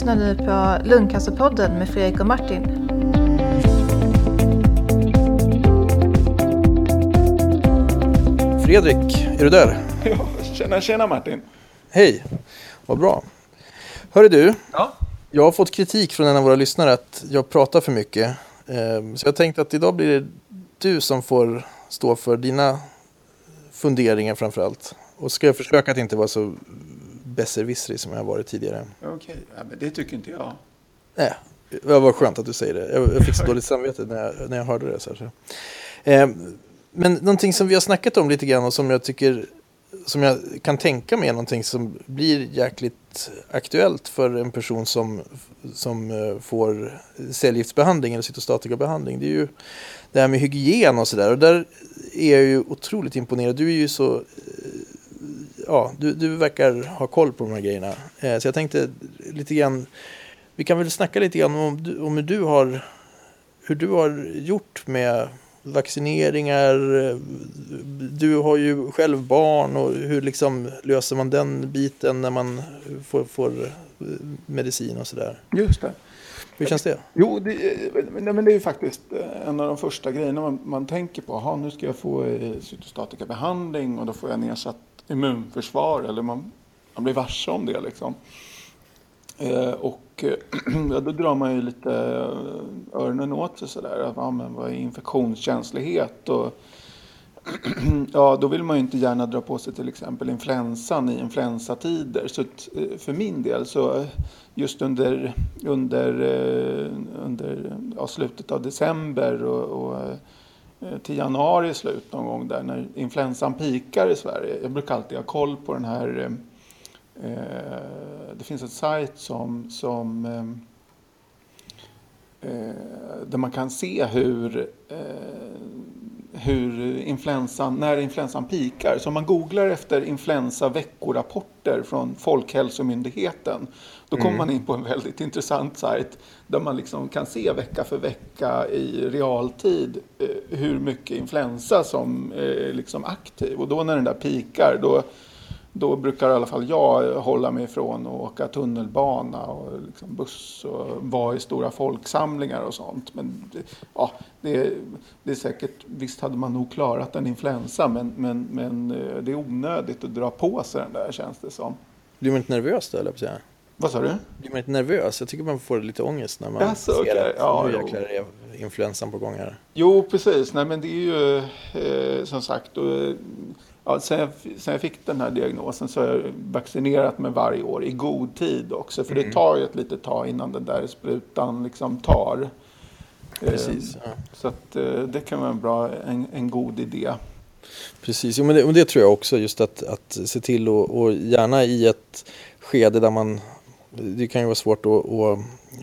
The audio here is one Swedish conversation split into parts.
lyssnar nu på Lungcancerpodden med Fredrik och Martin. Fredrik, är du där? Ja, tjena, tjena Martin. Hej, vad bra. Hörru du, Ja. jag har fått kritik från en av våra lyssnare att jag pratar för mycket. Ehm, Så jag tänkte att idag blir det du som får stå för dina funderingar framför allt. Och ska jag försöka att inte vara så besserwissrig som jag varit tidigare. Okej, ja, men det tycker inte jag. Nej, det var skönt att du säger det. Jag fick så dåligt samvete när jag, när jag hörde det. Så. Ehm, Men någonting som vi har snackat om lite grann och som jag tycker som jag kan tänka mig är någonting som blir jäkligt aktuellt för en person som, som eh, får cellgiftsbehandling eller cytostatikabehandling. Det är ju det här med hygien och sådär. Och där är jag ju otroligt imponerad. Du är ju så... eh, Ja, du, du verkar ha koll på de här grejerna. Eh, Så jag tänkte lite grann... Vi kan väl snacka lite grann om, om hur du har hur du har gjort med vaccineringar. Du har ju själv barn och hur liksom löser man den biten när man får, får medicin och sådär. Just det. Hur känns det? Jo, det, nej, men det är ju faktiskt eh, en av de första grejerna man, man tänker på. Aha, nu ska jag få eh, cytostatikabehandling och då får jag nedsatt immunförsvar. Eller man, man blir varse om det liksom. Eh, och eh, ja, då drar man ju lite eh, öronen åt sig sådär. Att, Ja, men vad är infektionskänslighet? Och, ja, då vill man ju inte gärna dra på sig till exempel influensan i influensatider. Så eh, för min del så just under, under, under ja, slutet av december och, och Eh, till januari slut någon gång där när influensan pikar i Sverige. Jag brukar alltid ha koll på den här eh, eh det finns ett sajt som, som eh, eh där man kan se hur, eh, hur influensan, när influensan pikar. Så om man googlar efter influensa veckorapporter från Folkhälsomyndigheten då kommer man in på en väldigt intressant sajt där man liksom kan se vecka för vecka i realtid eh, hur mycket influensa som är liksom aktiv. Och då när den där pikar då då brukar i alla fall jag hålla mig ifrån att åka tunnelbana och liksom buss och vara i stora folksamlingar och sånt. Men det, ja, det, det är säkert, visst hade man nog klarat en influensa men, men, men eh, det är onödigt att dra på sig den där känns det som. Blir man inte nervös då, eller på? Vad sa du? Blir man inte nervös? Jag tycker man får lite ångest när man Jaså, ser okej. att Ja, nu jäklar är influensan på gång här. Jo, precis. Nej, men det är ju eh, som sagt, och, ja, sen, jag, sen jag fick den här diagnosen så har jag vaccinerat mig varje år i god tid också. För det tar ju ett litet tag innan den där sprutan liksom tar. Precis. Eh, Ja. Så att, eh, det kan vara en, bra, en, en god idé. Precis, jo, men, det, men det tror jag också. Just att, att se till och, och gärna i ett skede där man... Det kan ju vara svårt att, att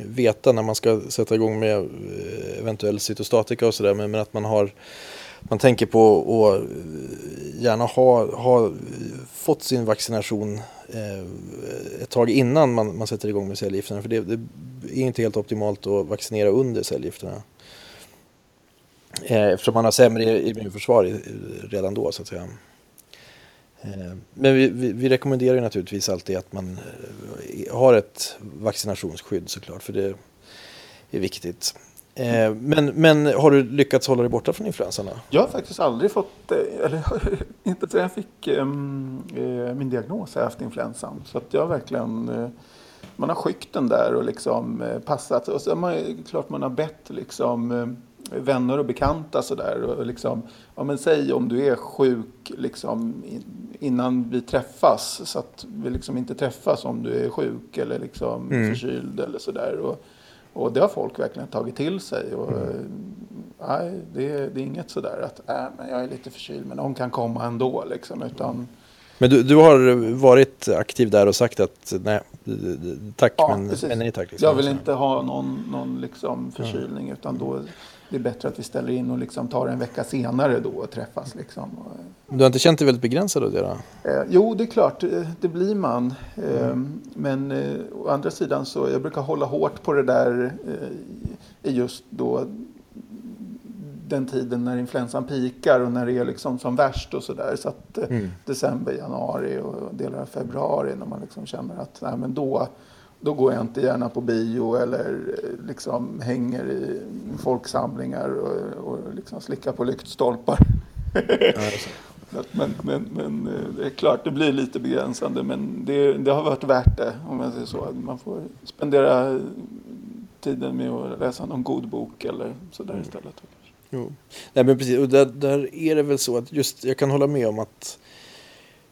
veta när man ska sätta igång med eh, eventuell cytostatika och sådär. Men, men att man har... Man tänker på att gärna ha, ha fått sin vaccination eh, ett tag innan man, man sätter igång med cellgifterna. För det, det är inte helt optimalt att vaccinera under cellgifterna. Eh, Eftersom man har sämre immunförsvar redan då så att säga. Eh, Men vi, vi, vi rekommenderar ju naturligtvis alltid att man eh, har ett vaccinationsskydd såklart för det är viktigt. Eh, Men, men har du lyckats hålla dig borta från influensan? Jag har faktiskt aldrig fått, eh, eller inte sedan jag fick eh, min diagnos har jag haft influensan. Så att jag verkligen, man har skykt den där och liksom passat. Och så har man, klart man har bett liksom vänner och bekanta sådär. Och liksom, ja men säg om du är sjuk liksom in- innan vi träffas. Så att vi liksom inte träffas om du är sjuk eller liksom Mm. förkyld eller sådär. Och, och det har folk verkligen tagit till sig. Och, eh, Nej, det är, det är inget sådär att äh, men jag är lite förkyld men de kan komma ändå. Liksom, utan, Men du, du har varit aktiv där och sagt att nej, tack Ja, men, men nej tack. Liksom. jag vill inte ha någon, någon liksom förkylning utan då det är bättre att vi ställer in och liksom tar en vecka senare då och träffas. Liksom. Du har inte känt dig väldigt begränsad av det då? Eh, jo, det är klart, eh, det blir man. Eh, Men eh, å andra sidan så jag brukar hålla hårt på det där eh, i just då den tiden när influensan pikar och när det är liksom som värst och sådär. Så att eh, Mm. december, januari och delar av februari när man liksom känner att nej, men då, då går jag inte gärna på bio eller eh, liksom hänger i folksamlingar och, och liksom slickar på lyktstolpar. men, men, men eh, det är klart, det blir lite begränsande. Men det, det har varit värt det, om jag säger så. Man får spendera tiden med att läsa någon god bok eller sådär mm. istället. Jo. Nej, men precis. Och där, där är det väl så att just, jag kan hålla med om att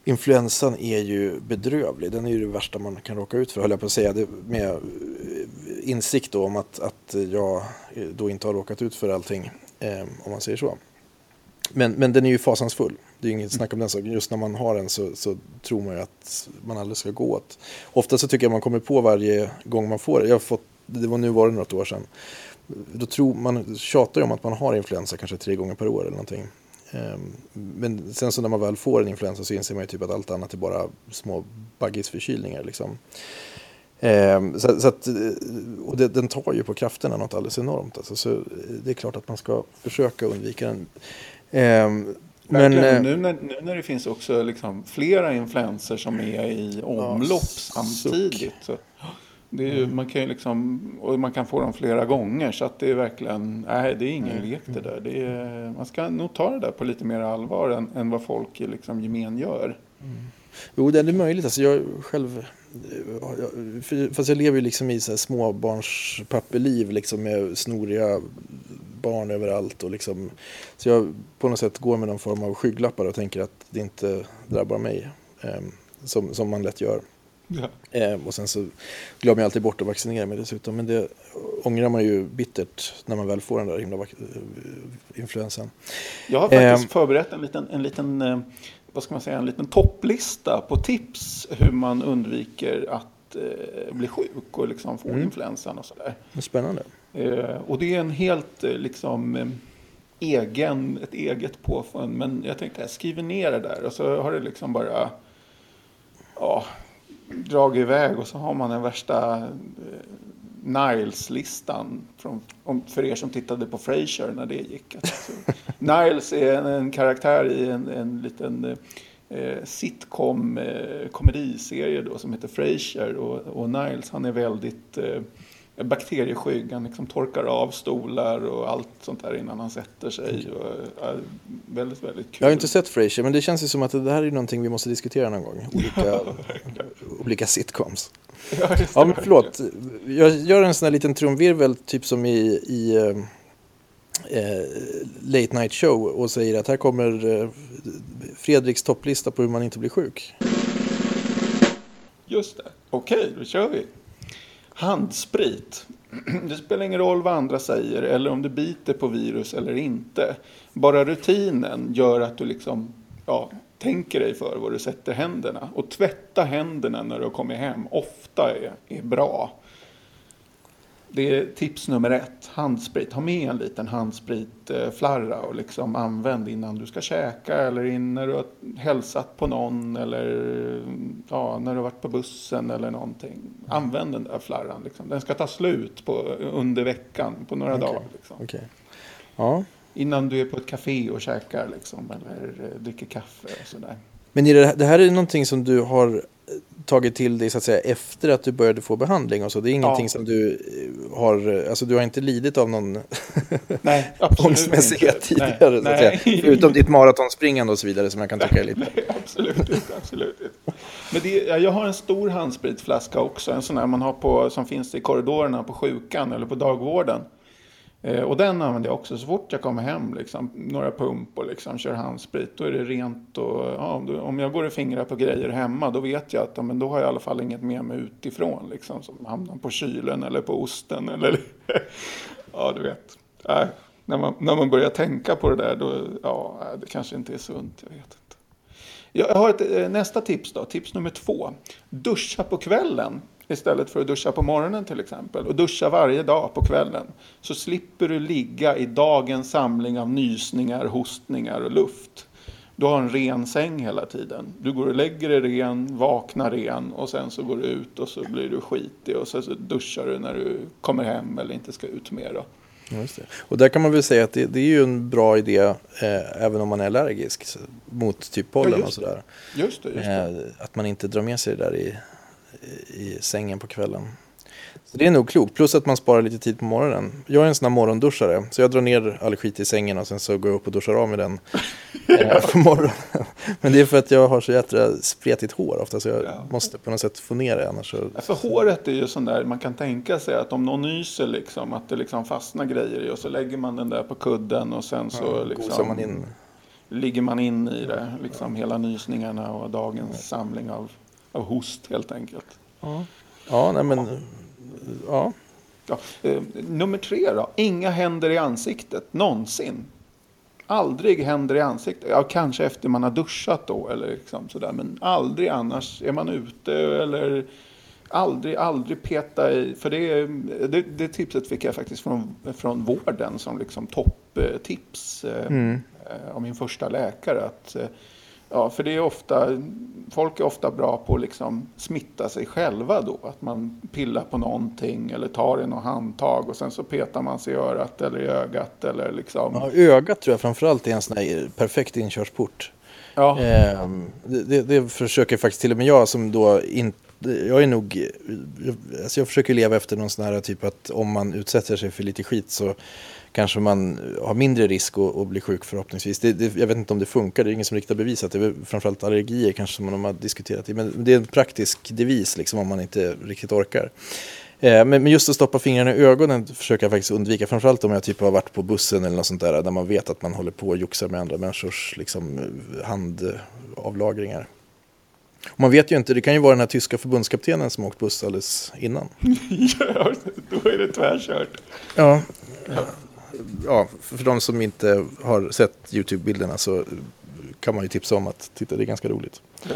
influensan är ju bedrövlig. Den är ju det värsta man kan råka ut för, höll jag på att säga. Det, med eh, insikt då om att, att jag eh, då inte har råkat ut för allting, eh, om man säger så. Men, men den är ju fasansfull. Det är inget snack om den saken. Just när man har den så, så tror man ju att man aldrig ska gå åt. Ofta så tycker jag man kommer på varje gång man får det. Jag har fått, det var nu var det något år sedan. Då tror man tjatar ju om att man har influensa kanske tre gånger per år eller någonting. Ehm, men sen så när man väl får en influensa så inser man ju typ att allt annat är bara små baggisförkylningar. Liksom. Ehm, så, så att, och det, den tar ju på krafterna något alldeles enormt. Alltså, så det är klart att man ska försöka undvika den. Ehm, men, eh, nu, när, nu när det finns också liksom flera influenser som är i omlopp ja, samtidigt. Så, ju, mm. man kan ju liksom, och man kan få dem flera gånger så att det är verkligen, nej det är ingen lek det där. Det är, man ska nog ta det där på lite mer allvar än, än vad folk i liksom gemen gör. Mm. Jo, det är möjligt. Alltså jag själv, fast jag lever ju liksom i småbarnspappeliv liksom med snoriga barn överallt. Och liksom, så jag på något sätt går med någon form av skygglappar och tänker att det inte drabbar mig. Eh, som, som man lätt gör. Ja. Eh, och sen så glömmer jag alltid bort att vaccinera mig dessutom. Men det ångrar man ju bittert när man väl får den där himla eh, influensan. Jag har faktiskt eh, förberett en liten, en liten, eh, vad ska man säga, en liten topplista på tips hur man undviker att eh, bli sjuk och liksom få mm. influensan och sådär. Spännande. Eh, och det är en helt liksom egen, ett eget påfund. Men jag tänkte jag skriver ner det där och så har det liksom bara ja, dragit iväg och så har man den värsta eh, Niles-listan för er som tittade på Frasier när det gick. Alltså, Niles är en, en, karaktär i en, en liten eh, sitcom eh, komediserie då, som heter Frasier och, och Niles han är väldigt eh, bakterieskygg. Han liksom torkar av stolar och allt sånt där innan han sätter sig. Och, ja, väldigt, väldigt kul. Jag har inte sett Frasier, men det känns ju som att det här är någonting vi måste diskutera någon gång. Olika, olika sitcoms. Ja, ja, men förlåt. Jag gör en sån här liten trumvirvel, typ som i, i eh, Late Night Show och säger att här kommer eh, Fredriks topplista på hur man inte blir sjuk. Just det. Okej, okay, då kör vi. Handsprit. Det spelar ingen roll vad andra säger eller om du biter på virus eller inte. Bara rutinen gör att du liksom, ja, tänker dig för var du sätter händerna. Och tvätta händerna när du har kommit hem ofta är, är bra. Det är tips nummer ett. Handsprit. Ha med en liten handspritflarra och liksom använd innan du ska käka eller när du har hälsat på någon eller ja, när du har varit på bussen eller någonting. Använd den där flarran. Liksom. Den ska ta slut på, under veckan på några okay. dagar. Liksom. Okay. Ja. Innan du är på ett café och käkar liksom, eller eh, dricker kaffe och sådär. Men det, det här är någonting som du har tagit till dig så att säga efter att du började få behandling och så. Det är ingenting ja. som du eh, har, alltså du har inte lidit av någon tvångsmässighet tidigare. Nej, så att säga. Förutom ditt maratonspringande och så vidare som jag kan tycka är lite. Nej, absolut inte, absolut inte. Men det, jag har en stor handspritflaska också, en sån här man har på, som finns i korridorerna på sjukan eller på dagvården. Eh, och den använder jag också så fort jag kommer hem. Liksom, några pump och liksom, kör handsprit. Då är det rent. Och, ja, om jag går och fingrar på grejer hemma då vet jag att ja, men då har jag i alla fall inget med mig utifrån. Liksom, som hamnar på kylen eller på osten. Eller, ja, du vet. Äh, när, man, när man börjar tänka på det där då, ja, äh, det kanske inte är sunt. Jag vet inte. Jag har ett, eh, nästa tips då, tips nummer två. Duscha på kvällen istället för att duscha på morgonen till exempel. Och duscha varje dag på kvällen. Så slipper du ligga i dagens samling av nysningar, hostningar och luft. Du har en ren säng hela tiden. Du går och lägger dig ren, vaknar ren och sen så går du ut och så blir du skitig och så, så duschar du när du kommer hem eller inte ska ut mer. Då. Och där kan man väl säga att det, det är ju en bra idé eh, även om man är allergisk mot typ pollen ja, och sådär. Just det, just det. Eh, att man inte drar med sig det där i i sängen på kvällen. Så det är nog klokt, plus att man sparar lite tid på morgonen. Jag är en sån här morgonduschare, så jag drar ner all skit i sängen och sen så går jag upp och duschar av med den eh, på morgonen. Men det är för att jag har så jädra spretigt hår ofta, så jag Ja. måste på något sätt få ner det annars så... Ja, För håret är ju sån där, man kan tänka sig att om någon nyser liksom, att det liksom fastnar grejer i och så lägger man den där på kudden och sen så Gosar liksom man in. ligger man in i det, liksom hela nysningarna och dagens samling av, av host helt enkelt. Ja, nej men... Ja. Ja. Eh, nummer tre då, inga händer i ansiktet, någonsin. Aldrig händer i ansiktet. Ja, kanske efter man har duschat då eller liksom sådär. Men aldrig annars. Är man ute eller aldrig, aldrig peta i. För det, det, det tipset fick jag faktiskt från, från vården som liksom topptips eh, Mm. eh, av min första läkare. Att, eh, ja, för det är ofta, folk är ofta bra på att liksom smitta sig själva då. Att man pillar på någonting eller tar i något handtag och sen så petar man sig i örat eller i ögat eller liksom. Ja, ögat tror jag framförallt är en sån här perfekt inkörsport. Ja. Ehm, det, det, det försöker faktiskt till och med jag som då inte... Jag är nog... Jag, alltså jag försöker leva efter någon sån här typ att om man utsätter sig för lite skit så kanske man har mindre risk att, att bli sjuk förhoppningsvis. Det, det, jag vet inte om det funkar, det är ingen som riktigt har bevisat det. Är framförallt allergier kanske som de har diskuterat. Men det är en praktisk devis liksom om man inte riktigt orkar. Eh, Men men just att stoppa fingrarna i ögonen försöker jag faktiskt undvika. Framförallt om jag typ har varit på bussen eller något sånt där. Där man vet att man håller på och joxar med andra människors liksom, handavlagringar. Man vet ju inte, det kan ju vara den här tyska förbundskaptenen som åkt buss alldeles innan. Ja, då är det tvärkört. Ja, ja för de som inte har sett YouTube-bilderna så kan man ju tipsa om att titta, det är ganska roligt.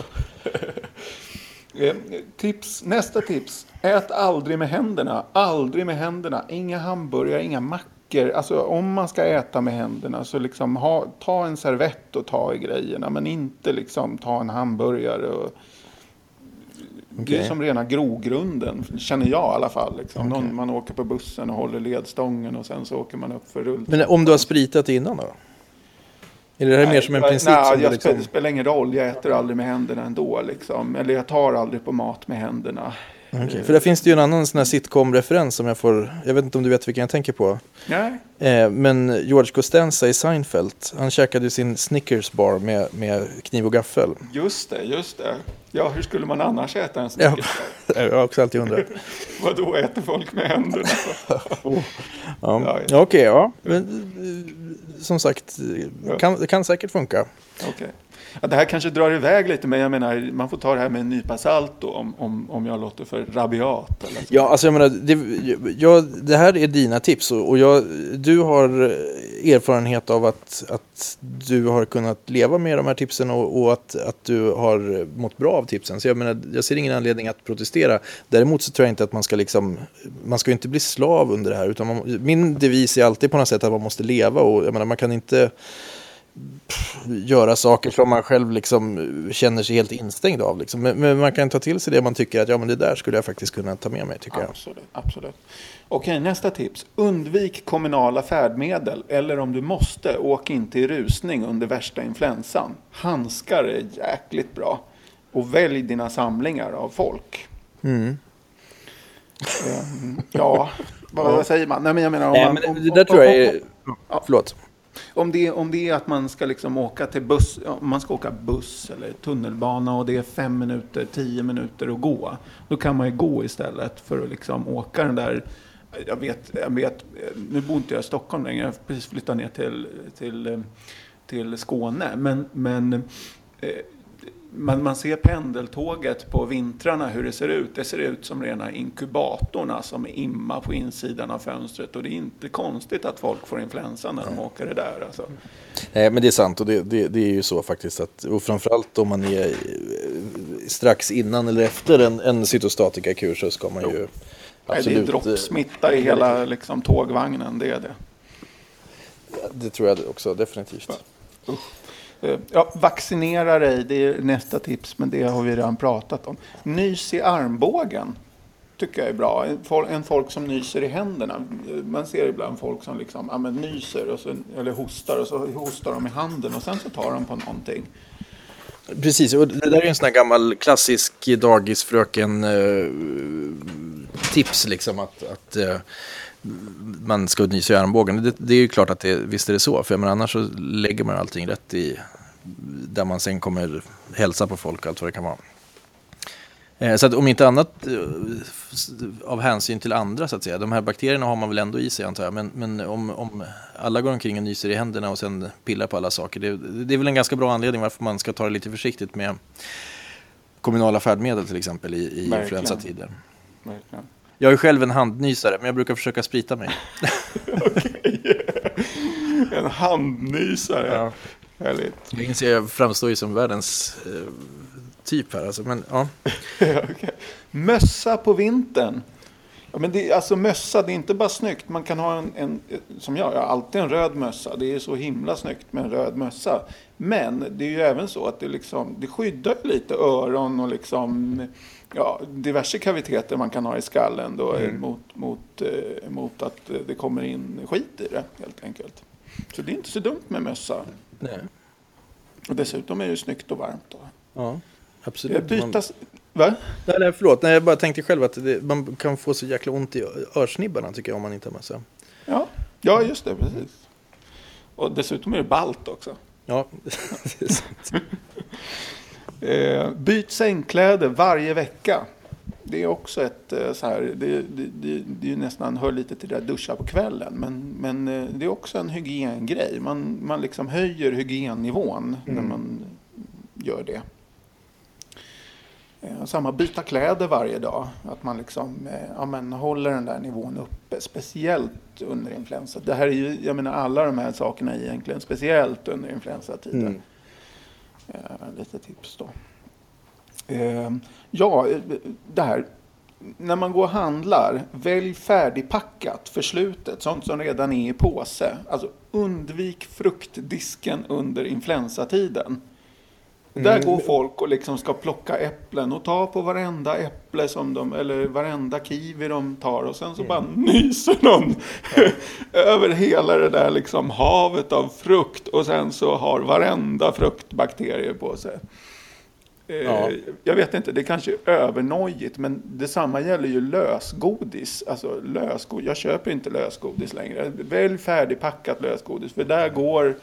Eh, Tips, nästa tips. Ät aldrig med händerna. Aldrig med händerna. Inga hamburgare, inga mackor. Alltså om man ska äta med händerna så liksom ha, ta en servett och ta i grejerna. Men inte liksom ta en hamburgare. Och, Det är som rena grogrunden, känner jag i alla fall. Liksom. Okej. Någon, man åker på bussen och håller ledstången och sen så åker man upp för rull. Men om du har spritat innan då? Är det här mer som en Nej, princip? Nej, som jag liksom... det spelar ingen roll. Jag äter aldrig med händerna ändå. Liksom. Eller jag tar aldrig på mat med händerna. Okej, För där finns det ju en annan sån här sitcom-referens som jag får, jag vet inte om du vet vilken jag tänker på. Nej. Eh, men George Costanza i Seinfeld, han käkade ju sin Snickers bar med, med kniv och gaffel. Just det, just det. Ja, hur skulle man annars äta en Ja. Snickers? Jag har också alltid undrat. Vadå, äter folk med händerna? Ja, Ja, ja. okej, ja. Men, eh, som sagt, eh, kan, det kan säkert funka. Okej. Ja, det här kanske drar iväg lite, men jag menar, man får ta det här med en nypa salt då, om, om, om jag låter för rabiat. Eller så. Ja, alltså jag menar, det, jag, det här är dina tips och, och jag, du har erfarenhet av att, att du har kunnat leva med de här tipsen och, och att, att du har mått bra av tipsen. Så jag menar, jag ser ingen anledning att protestera. Däremot så tror jag inte att man ska liksom, man ska ju inte bli slav under det här. Utan man, min devis är alltid på något sätt att man måste leva och jag menar, man kan inte göra saker som man själv liksom känner sig helt instängd av. Liksom. Men, men man kan ta till sig det man tycker att ja, men det där skulle jag faktiskt kunna ta med mig. tycker jag. Absolut, absolut. Okej, nästa tips. Undvik kommunala färdmedel. Eller om du måste, åk inte i rusning under värsta influensan. Handskar är jäkligt bra. Och välj dina samlingar av folk. Mm. Mm, ja, vad, vad säger man? Nej, men jag menar, om Nej, man, men om, det där tror jag är... Ja. Förlåt. Om det, om det är att man ska liksom åka till buss, om man ska åka buss eller tunnelbana och det är fem minuter, tio minuter att gå. Då kan man ju gå istället för att liksom åka den där, jag vet, jag vet nu bor inte jag i Stockholm längre, jag har precis flyttat ner till, till, eh, till Skåne. Men, men eh, man, man ser pendeltåget på vintrarna hur det ser ut. Det ser ut som rena inkubatorna som immar på insidan av fönstret. Och det är inte konstigt att folk får influensa när de åker det där. Alltså. Nej, men det är sant och det, det, det är ju så faktiskt. Att, och framförallt om man är eh, strax innan eller efter en, en cytostatikakur så ska man ju Nej, det är absolut... eh, droppsmitta i hela liksom, tågvagnen. Det är det. Det tror jag också, definitivt. Eh, Eh, ja, vaccinera dig, det är nästa tips, men det har vi redan pratat om. Nys i armbågen tycker jag är bra. En folk, som nyser i händerna. Man ser ibland folk som liksom, ja, men nyser och så, eller hostar och så hostar de i handen och sen så tar de på någonting. Precis, och det där är en sån här gammal klassisk dagisfröken eh, tips liksom att, att eh, man ska nysa i armbågen. Det, det, är ju klart att det, visst är det så, för menar, annars så lägger man allting rätt i där man sen kommer hälsa på folk och allt vad det kan vara. Eh, så att om inte annat eh, av hänsyn till andra så att säga. De här bakterierna har man väl ändå i sig antar jag. Men, men om, om alla går omkring och nyser i händerna och sen pillar på alla saker. Det, det är väl en ganska bra anledning varför man ska ta det lite försiktigt med kommunala färdmedel till exempel i, i influensatider. Jag är själv en handnysare men jag brukar försöka sprita mig. en handnysare? Ja. Härligt. Jag inser jag framstår ju som världens eh, typ här alltså, men ja. okay. Mössa på vintern. Ja, men det, alltså mössa, det är inte bara snyggt. Man kan ha en, en, som jag, jag har alltid en röd mössa. Det är så himla snyggt med en röd mössa. Men det är ju även så att det, liksom, det skyddar lite öron och liksom, ja, diverse kaviteter man kan ha i skallen då, mm. mot, mot, eh, mot att det kommer in skit i det helt enkelt. Så det är inte så dumt med mössa. Nej. Och dessutom är det snyggt och varmt. Då. Ja, absolut. Bytas... Va? Nej, nej, förlåt. Nej, jag bara tänkte själv att det, man kan få så jäkla ont i örsnibbarna tycker jag om man inte har mössa. Ja, ja just det. Precis. Och dessutom är det balt också. Ja, det är sant. eh, byt sängkläder varje vecka det är också ett eh, så här, det, det, det, det är nästan hör lite till det där duscha på kvällen. Men, men eh, det är också en hygiengrej. Man, man liksom höjer hygiennivån mm. när man gör det. Eh, samma byta kläder varje dag. Att man liksom, ja, men håller den där nivån uppe. Speciellt under influensa. Det här är ju, jag menar alla de här sakerna är egentligen speciellt under influensatiden. Mm. Eh, lite tips då. Eh, ja, eh, det här. När man går och handlar, välj färdigpackat för slutet, sånt som redan är i påse. Alltså undvik fruktdisken under influensatiden. Mm. Där går folk och liksom ska plocka äpplen och ta på varenda äpple som de, eller varenda kiwi de tar och sen så mm. bara nyser någon över hela det där liksom havet av frukt och sen så har varenda frukt bakterier på sig. Ja. Eh, jag vet inte, det kanske är övernojigt, men detsamma gäller ju lösgodis. Alltså lösgodis. Jag köper inte lösgodis längre. Välj färdigpackat lösgodis, för där går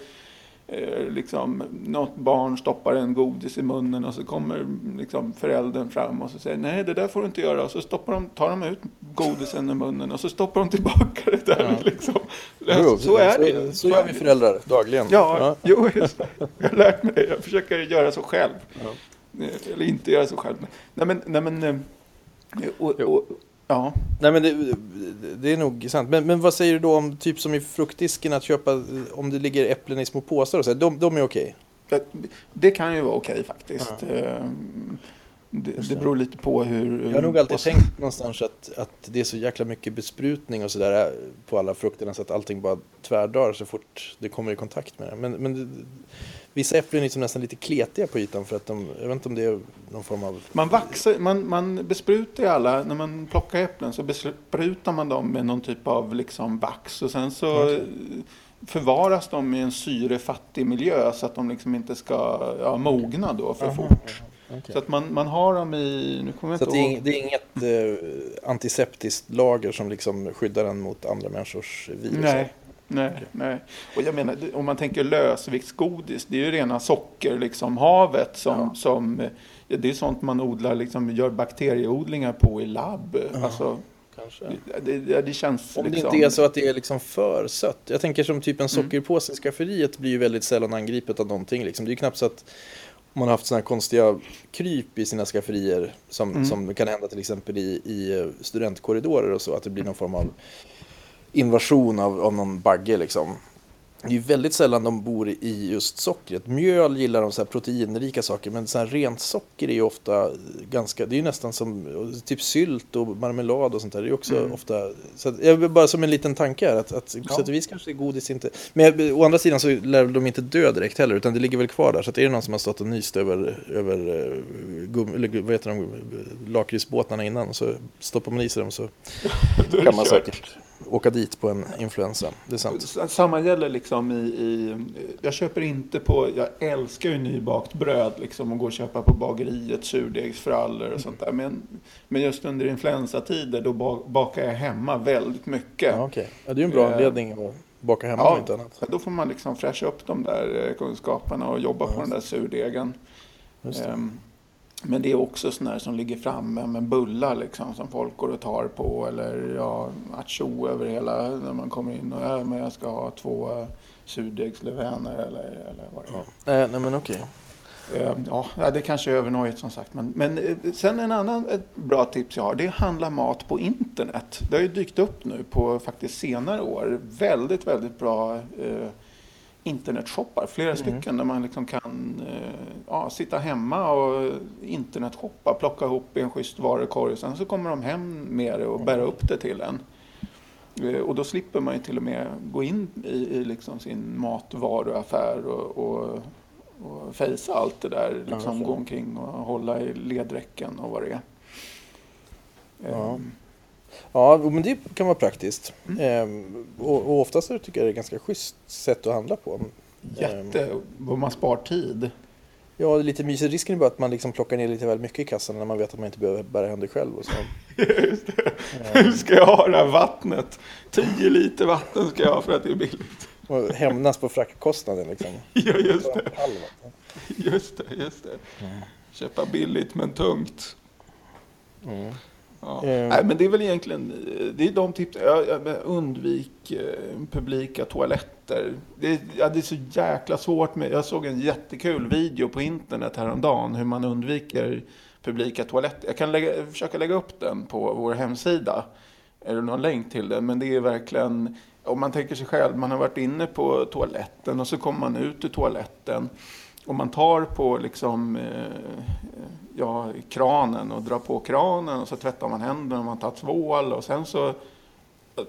liksom, något barn stoppar en godis i munnen och så kommer liksom, föräldern fram och så säger nej det där får du inte göra. Och så stoppar de, tar de ut godisen i munnen och så stoppar de tillbaka det där. Ja. Liksom. Jo, så är det. Så, så gör vi föräldrar dagligen. Ja, ja. Jo, just det. jag har lärt mig det. Jag försöker göra så själv. Ja. Eh, eller inte göra sig själv. Nej men, nej men eh, och, och, ja. Nej men det, det, är nog sant. Men, men vad säger du då om typ som i fruktdisken att köpa om det ligger äpplen i små påsar och så. De, de är okej? Okay. Det kan ju vara okej okay, faktiskt. Ja. Det, det beror lite på hur... Jag har nog alltid tänkt någonstans att, att det är så jäkla mycket besprutning och sådär på alla frukterna så att allting bara tvärdör så fort det kommer i kontakt med det. Men, men Vissa äpplen är liksom nästan lite kletiga på ytan för att de, jag vet inte om det är någon form av... Man, vaxar, man, man besprutar ju alla, när man plockar äpplen så besprutar man dem med någon typ av liksom vax och sen så okay. förvaras de i en syrefattig miljö så att de liksom inte ska ja, mogna då för fort. Okay. Så att man, man har dem i... Nu kommer så inte det, är, det är inget eh, antiseptiskt lager som liksom skyddar den mot andra människors virus? Nej, Nej, okay. nej. Och jag menar, om man tänker lösviktsgodis, det är ju rena socker, liksom havet som, ja. som det är sånt man odlar, liksom, gör bakterieodlingar på i labb. Ja. Alltså, Kanske. Det, det, det känns Om det liksom... inte är så att det är liksom för sött. Jag tänker som typ en mm. sockerpåse i skafferiet blir ju väldigt sällan angripet av någonting. Liksom. Det är ju knappt så att man har haft sådana här konstiga kryp i sina skafferier som, mm. som kan hända till exempel i, i studentkorridorer och så. Att det blir någon form av invasion av, av någon bagge liksom. Det är ju väldigt sällan de bor i just sockret. Mjöl gillar de så här proteinrika saker, men så här rent socker är ju ofta ganska, det är ju nästan som typ sylt och marmelad och sånt där. Det är också mm. ofta, så att, jag bara som en liten tanke här, att, att på sätt och vis kanske är godis inte, men å andra sidan så lär de inte dö direkt heller, utan det ligger väl kvar där. Så att är det någon som har stått och nyst över, över uh, gum, eller vad heter de, lakritsbåtarna innan, så stoppar man i sig dem så kan man säkert åka dit på en influensa. Det är sant. Samma gäller liksom i, i... Jag köper inte på... Jag älskar ju nybakt bröd liksom och gå och köpa på bageriet surdegsfrallor och sånt där. Men, men just under influensatider då bakar jag hemma väldigt mycket. Ja, okay. ja, det är ju en bra anledning att baka hemma ja, inte annat. Då får man liksom fräscha upp de där kunskaperna och jobba ja, på den där surdegen. Um, men det är också sådana här som ligger framme med bullar liksom som folk går och tar på eller ja, acho över hela när man kommer in och ja, men jag ska ha två surdegslöväner eller, eller vad det är. Ja. nej men okej. Okay. Ja, det kanske är övernojigt som sagt. Men, men eh, sen en annan ett bra tips jag har, det är att handla mat på internet. Det har ju dykt upp nu på faktiskt senare år. Väldigt, väldigt bra eh, internetshoppar, flera mm. stycken där man liksom kan eh, ja, sitta hemma och internetshoppa, plocka ihop en schysst varukorg och sen så kommer de hem med det och bära upp det till en. Eh, och då slipper man ju till och med gå in i, i liksom sin matvaruaffär och, och, och fejsa allt det där, liksom gå omkring och hålla i ledräcken och vad det är. Ja. Um, Ja, men det kan vara praktiskt. Mm. Ehm, och, och oftast tycker jag det är ett ganska schysst sätt att handla på. Jätte, ehm. man spar tid. Ja, lite mysigt. Risken är bara att man liksom plockar ner lite väl mycket i kassan när man vet att man inte behöver bära hem det själv. Och så. Just det. Ehm. Hur ska jag ha det här vattnet? 10 liter vatten ska jag ha för att det är billigt. Och hämnas på fraktkostnaden liksom. Ja, just det. Just det, just det. Mm. Köpa billigt men tungt. Mm. Ja. Mm. Nej, men det är väl egentligen det är de tips. undvik eh, publika toaletter. Det, ja, det är så jäkla svårt. Med, jag såg en jättekul video på internet häromdagen hur man undviker publika toaletter. Jag kan lägga, försöka lägga upp den på vår hemsida. Eller någon länk till den. Men det är verkligen, om man tänker sig själv, man har varit inne på toaletten och så kommer man ut ur toaletten. Och man tar på liksom eh, ja, kranen och drar på kranen och så tvättar man händerna och man tar tvål och sen så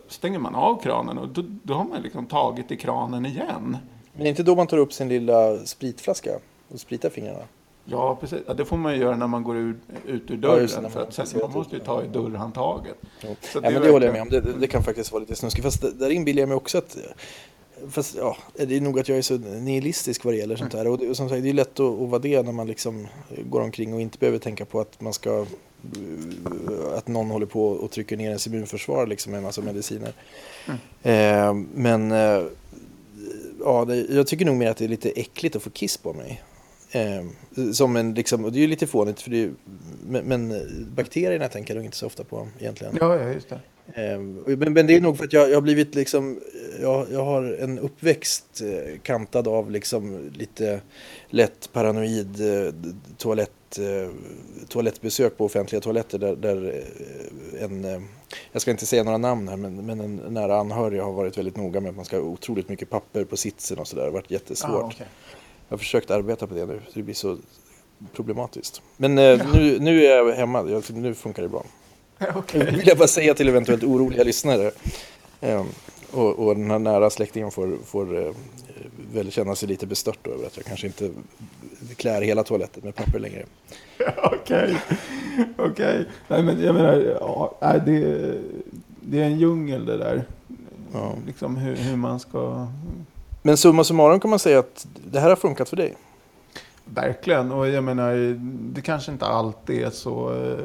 stänger man av kranen och då, då har man liksom tagit i kranen igen. Men det är inte då man tar upp sin lilla spritflaska och spritar fingrarna? Ja, precis. Ja, det får man göra när man går ut, ut ur dörren. Ja, för att sen, man måste ju ta i dörrhandtaget. Ja. Så ja, det, men det håller jag med om. Det, det, kan faktiskt vara lite snuskigt. Fast där inbillar jag mig också att Fast ja, det är nog att jag är så nihilistisk vad det gäller sånt här. Och, det, och som sagt, det är lätt att, att vara det när man liksom går omkring och inte behöver tänka på att man ska att någon håller på och trycker ner ens immunförsvar liksom med en massa mediciner. Mm. Eh, men eh, ja, det, jag tycker nog mer att det är lite äckligt att få kiss på mig. Eh, som en, liksom, och det är ju lite fånigt, för det, men, men bakterierna tänker jag nog inte så ofta på egentligen. Ja, ja just det. Ehm, men, men, det är nog för att jag, jag har blivit liksom, jag, jag har en uppväxt eh, kantad av liksom lite lätt paranoid eh, toalett, eh, toalettbesök på offentliga toaletter där, där en, jag ska inte säga några namn här, men, men en nära anhörig har varit väldigt noga med att man ska ha otroligt mycket papper på sitsen och sådär. Det har varit jättesvårt. Ah, okay. Jag har försökt arbeta på det nu, så det blir så problematiskt. Men ja. nu, nu är jag hemma, nu funkar det bra. Okay. Det vill jag bara säga till eventuellt oroliga lyssnare. Um, och, och den här nära släktingen får, får uh, väl känna sig lite bestört över att jag kanske inte klär hela toaletten med papper längre. Okej, okej. Okay. Nej men jag menar, ja, det, det är en djungel det där. Ja. Liksom hur, hur man ska... Men summa summarum kan man säga att det här har funkat för dig? Verkligen, och jag menar, det kanske inte alltid är så eh,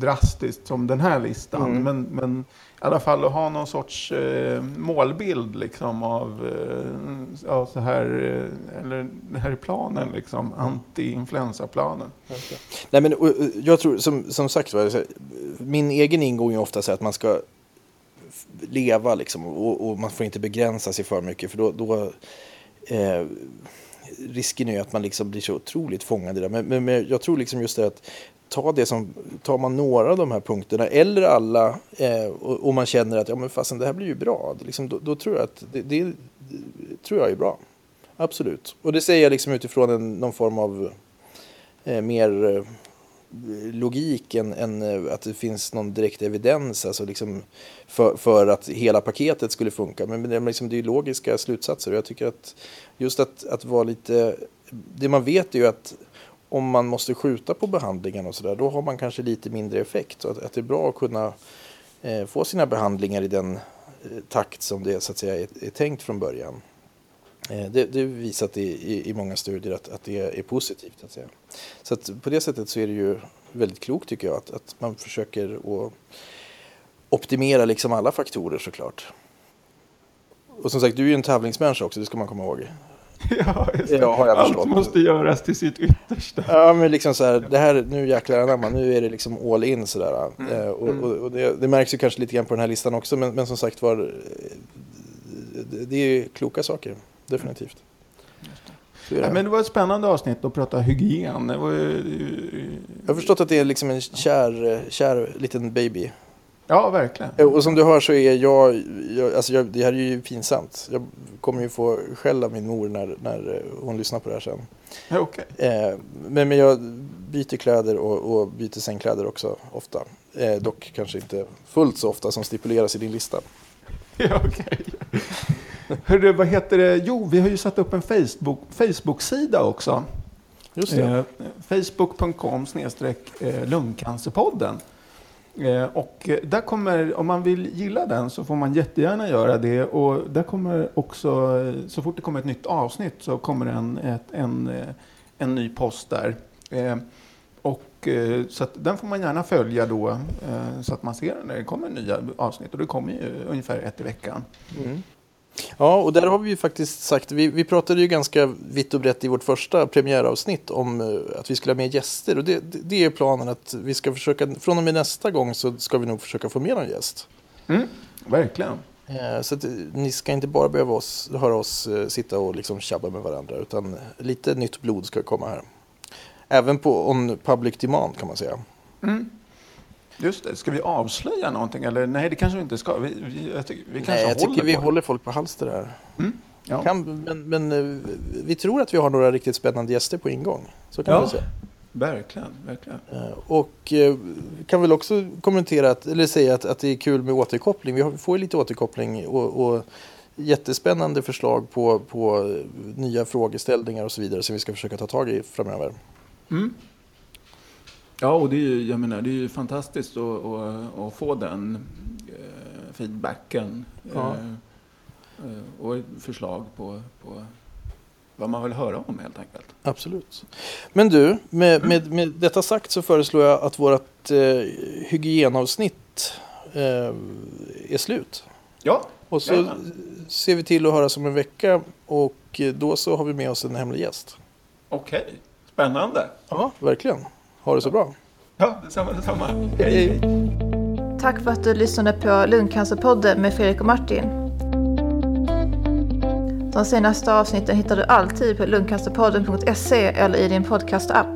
drastiskt som den här listan. Mm. Men, men i alla fall att ha någon sorts eh, målbild liksom av eh, ja, så här, eh, eller det här är planen liksom, anti-influensaplanen. Okay. Nej men jag tror som, som sagt min egen ingång är ofta så att man ska leva liksom och, och, man får inte begränsa sig för mycket för då, då eh, risken är att man liksom blir så otroligt fångad i det. Men, men, men jag tror liksom just det att ta det som, tar man några av de här punkterna eller alla eh, och, och, man känner att ja men fasen det här blir ju bra. Liksom, då, då, tror jag att det, det, det, tror jag är bra. Absolut. Och det säger jag liksom utifrån en, någon form av eh, mer eh, logik än, än, eh, att det finns någon direkt evidens alltså liksom för, för att hela paketet skulle funka. Men, men det, liksom, det är logiska slutsatser och jag tycker att just att, att vara lite... Det man vet är ju att om man måste skjuta på behandlingen och sådär, då har man kanske lite mindre effekt. Så att, att det är bra att kunna eh, få sina behandlingar i den eh, takt som det så att säga, är, är tänkt från början. Eh, det, det är visat i, i, i många studier att, att det är positivt. Att säga. Så att på det sättet så är det ju väldigt klokt tycker jag att, att man försöker att optimera liksom alla faktorer såklart. Och som sagt, du är ju en tävlingsmänniska också, det ska man komma ihåg. Ja, har jag Allt förstått. måste göras till sitt yttersta. Ja, men liksom så här, det här, nu jäklar anamma, nu är det liksom all in sådär. Eh, och och, och det, det märks ju kanske lite grann på den här listan också, men, men som sagt var, eh, det, det är ju kloka saker, definitivt. Det. Ja, men det var ett spännande avsnitt att prata hygien. Det var ju... Jag har förstått att det är liksom en kär, eh, kär liten baby. Ja, verkligen. Eh, Och som du hör så är jag, jag, alltså jag, det här är ju pinsamt. Jag kommer ju få skäll av min mor när, när eh, hon lyssnar på det här sen. Ja, Okej. Eh, men, men jag byter kläder och, och byter sängkläder också ofta. Eh, dock kanske inte fullt så ofta som stipuleras i din lista. Ja, okej. Hörru, vad heter det? Jo, vi har ju satt upp en Facebook, Facebook-sida också. Just det. Eh, Facebook.com snedstreck eh, lungcancerpodden. Eh, och eh, där kommer, om man vill gilla den så får man jättegärna göra det. Och där kommer också, eh, så fort det kommer ett nytt avsnitt så kommer en, ett, en, eh, en ny post där. Eh, och, så att den får man gärna följa då eh, så att man ser när det kommer nya avsnitt. Och det kommer ju ungefär ett i veckan. Mm. Ja, och där har vi ju faktiskt sagt, vi, vi pratade ju ganska vitt och brett i vårt första premiäravsnitt om eh, att vi skulle ha med gäster. Och det, det, är planen att vi ska försöka, från och med nästa gång så ska vi nog försöka få med någon gäst. Mm, verkligen. Eh, Så att, eh, ni ska inte bara behöva oss, höra oss sitta och liksom tjabba med varandra utan lite nytt blod ska komma här. Även på on public demand kan man säga. Mm. Just det. Ska vi avslöja någonting? Eller nej, det kanske vi inte ska. Vi, vi, jag tycker, vi kanske Nej, jag håller tycker vi på håller folk på halster här. Ja. Kan, men men eh, vi tror att vi har några riktigt spännande gäster på ingång. Så kan Ja. man säga. Verkligen, verkligen. Eh, Och eh, kan väl också kommentera, att, eller säga att, att det är kul med återkoppling. Vi får ju lite återkoppling och, och jättespännande förslag på, på nya frågeställningar och så vidare som vi ska försöka ta tag i framöver. Mm. Ja, och det är ju, jag menar, det är ju fantastiskt att, att, att få den eh, feedbacken. Ja. Eh, eh, och förslag på, på vad man vill höra om helt enkelt. Absolut. Men du, med, med, med detta sagt så föreslår jag att vårt eh, hygienavsnitt eh, är slut. Ja, Och så Jajamän. ser vi till att höras om en vecka och då så har vi med oss en hemlig gäst. okej. Spännande. Ja, verkligen. Ha det så bra. Ja, detsamma, detsamma. Hej. Tack för att du lyssnade på Lungcancerpodden med Fredrik och Martin. De senaste avsnitten hittar du alltid på lungcancerpodden.se eller i din podcastapp.